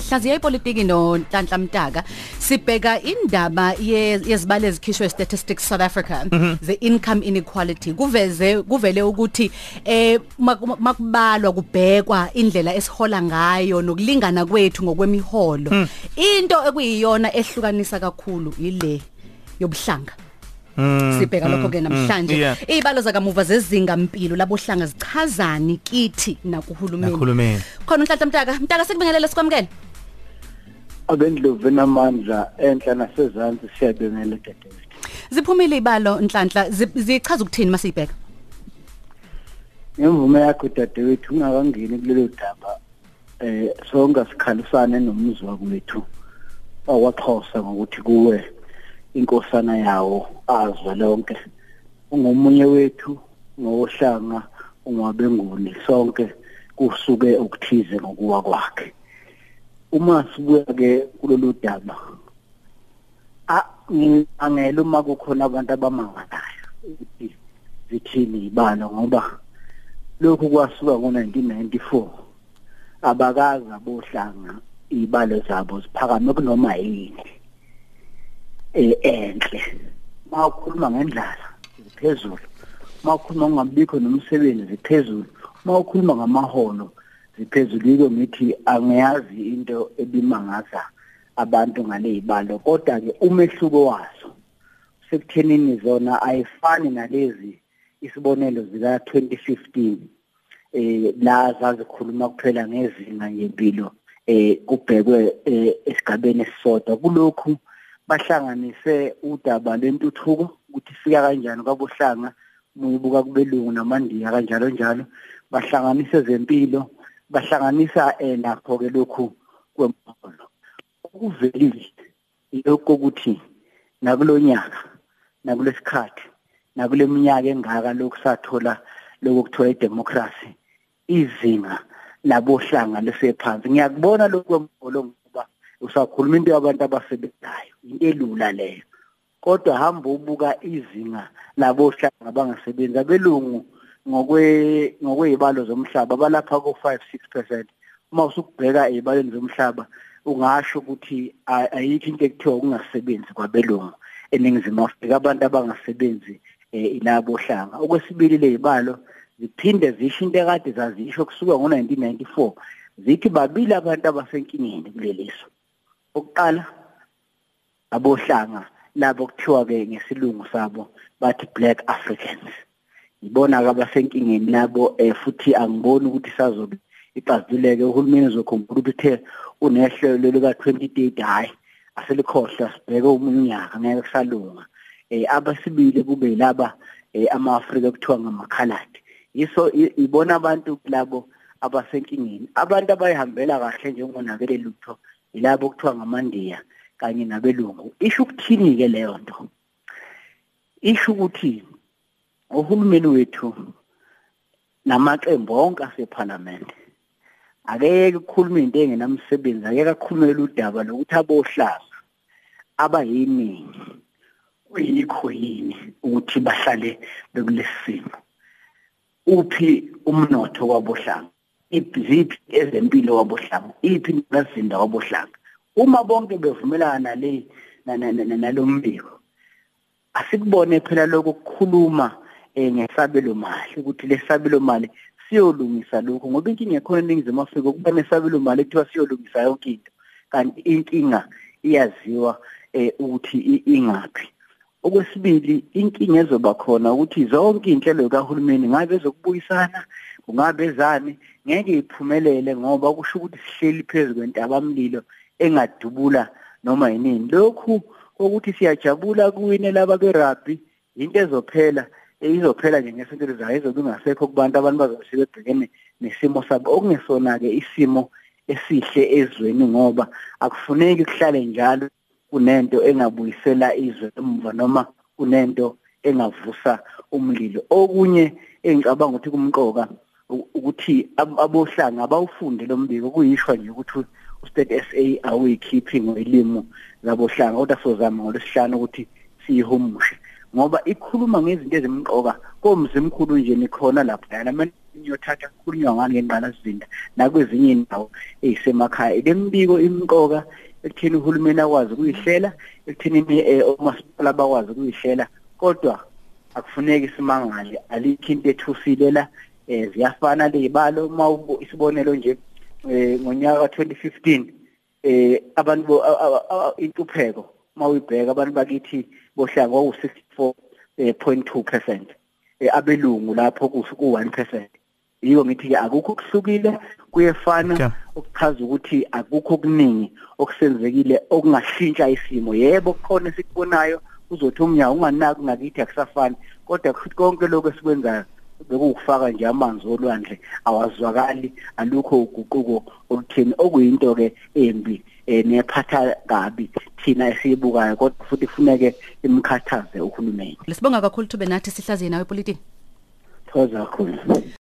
sihlaziya ipolitiki no Nhlanhla Mtaka sibheka indaba yezibalo ezikhishwe statistics South Africa the income inequality. Kuveze kuvele ukuthi eh makubalwa kubhekwa indlela esihola ngayo nokulingana kwethu ngokwemiholo. Into ekuyiyona ehlukanisa kakhulu ile yobuhlanga. Mm, sibheka lokho ke mm, namhlanje. mm, yeah. izibalo zakamuva zezinga impilo labohlanga zichazani kithi nakuhulumeni? Nakuhulumeni. khona unhlanhla mtaka. Mtaka sikubingelele sikwamukele. Abendlovu namandla enhla nasezantsi siyabengela dadewethu ziphumile ibalo nhlanhla. Zi- zichaza ukuthini masibheka ngemvume yakho dadewethu ungakangeni kulelo daba eh sonke sikhalisane nomuzwa kwethu wakwaXhosa ngokuthi kuwe. Inkosana yawo azwa lonke. Ungomunye wethu ngohlanga ungwabenguni sonke kusuke ukuthize ngokuwa kwakhe. Uma sibuya ke kulolu daba a ngingangela uma kukhona abantu abamangalayo ukuthi zithini ibalo ngoba lokhu kwasuka ngo1994 abakaza bohlanga ibalo zabo ziphakame kunoma yini. eh enhle. Mawukhuluma ngendlala ziphezulu. Mawukhuluma ngabikho nomsebenzi ziphezulu. Mawukhuluma ngamaholo ziphezulu. Yiko ngithi angiyazi into ebimangaza abantu ngalezibalo kodwa ke umehluko wazo sekuthenini zona ayifani nalezi isibonelo zika 2015 eh la zazikhuluma kuphela ngezinga ngempilo eh kubhekwe eh, esigabeni esisodwa. Kulokhu bahlanganise udaba lentuthuko ukuthi fika kanjani kwabohlanga muyibuka kubelungu namandiya kanjalo njalo. Bahlanganise zempilo bahlanganisa eh nakho ke lokhu kwempolo okuvelile lokho ukuthi nakulonyaka nakulesikhathi nakule minyaka engaka lokusathola lokuthola idemocracy izinga labohlanga lesephansi ngiyakubona lokho kwempolo ngoba usakhuluma into yabantu abasebenzayo into elula leyo. Kodwa hamba ubuka izinga labohlanga abangasebenzi abelungu ngokwe ngokwezibalo zomhlaba balapha ko 5 6% uma usukubheka ezibaleni zomhlaba ungasho ukuthi a- ayikho into ekuthiwa ukungasebenzi kwabelungu eningizimu Afrika abantu abangasebenzi eh, ilabo hlanga okwesibili lezibalo ziphinde zisho into ekade zazisho kusuka ngo1994 zithi babili abantu abasenkingeni kuleliso okuqala abohlanga labo kuthiwa ke ngesilungu sabo bathi black africans. Ibona ke abasenkingeni labo eh, futhi angiboni ukuthi sazobe ixazuleke uhulumeni uzokhumbula ukuthi unehlelo lika 2030 hayi aselikhohla sibheke umunyaka ngeke kusalunga. Eh abasibili kube laba eh, ama-Afrika kuthiwa ngamakhaladi yiso i- ibona abantu labo abasenkingeni. Abantu abayihambela kahle njengonakele lutho yilabo kuthiwa ngamandiya kanye nabelungu. Isho ukuthini ke leyo nto? Isho ukuthi uhulumeni wethu namaqembu onke aseparlament akeke ukukhuluma into engenamsebenzi akeke akhulumele udaba lokuthi abohlanga abayiningi. Kuyikho yini ukuthi bahlale bekulesimo uphi umnotho wabohlanga iziphi ezempilo wabohlanga? Iphi nazinda wabohlanga? Uma bonke bevumelana nale na- na- na- nalombiko asikubone phela lokho kukhuluma eh, ngesabelo mali ukuthi lesabelo mali siyolungisa lokho ngoba inkinga ekhona eningizimu Afrika ukuba nesabelo mali ekuthiwa siyolungisa yonke into kanti inkinga iyaziwa eh, ukuthi i- ingaphi. Okwesibili inkinga ezoba khona ukuthi zonke inhlelo kahulumeni ngabe ezokubuyisana kungabe ezani ngeke iphumelele ngoba kusho ukuthi sihleli phezulu kwentabamlilo engadubula noma yinini lokhu ukuthi siyajabula kuwine laba berugby into ezophela eh, izophela nje ngesinto elizayo izobe ingasekho kubantu abantu bazobe sebebhekene nesimo sabo. Okungesona ke isimo esihle ezweni ngoba akufuneki kuhlale njalo kunento engabuyisela izwe emva noma kunento engavusa umlilo. Okunye engicabanga ukuthi kumqoka u- ukuthi ab- abohlanga abawufunde lo mbiko. Kuyishwa nje ukuthi u-state SA awuyikhiphi ngolimo labohlanga kodwa sozama ngolesihlanu ukuthi siyihumushe. Ngoba ikhuluma ngezinto ezimqoka komzimkhulu nje nikhona lapha yana inyothatha kukhulunywa ngani ngengqalasizinda nakwezinye indawo ezisemakhaya lembiko imqoka ekutheni uhulumeni akwazi ukuyihlela ekutheni eh, omasipala bakwazi ukuyihlela kodwa akufuneki simangale alikho into ethusile la eh ziyafana lezibalo uma isibonelo nje eh ngonyaka ka2015 eh abantu intupheko mawuyibheka abantu bakithi bohlanga kwaku 64.2% eh abelungu lapho ku 1% yiko ngithi ke akukho kuhlukile Okay. kuyefana okuchaza ukuthi akukho okuningi okusenzekile okungashintsha isimo yebo kukhona esikubonayo uzothi umnyango unganaki ngakithi akusafani kodwa konke lokho esikwenzayo bekukufaka nje amanzi olwandle awazwakali. Alukho uguquko olutheni okuyinto ke embi eh nephatha kabi thina esiyibukayo kodwa futhi kufuneke imkhathaze uhulumeni. Lesibonga kakhulu thube nathi sihlaziye nawe epolitiki. thoza kakhulu.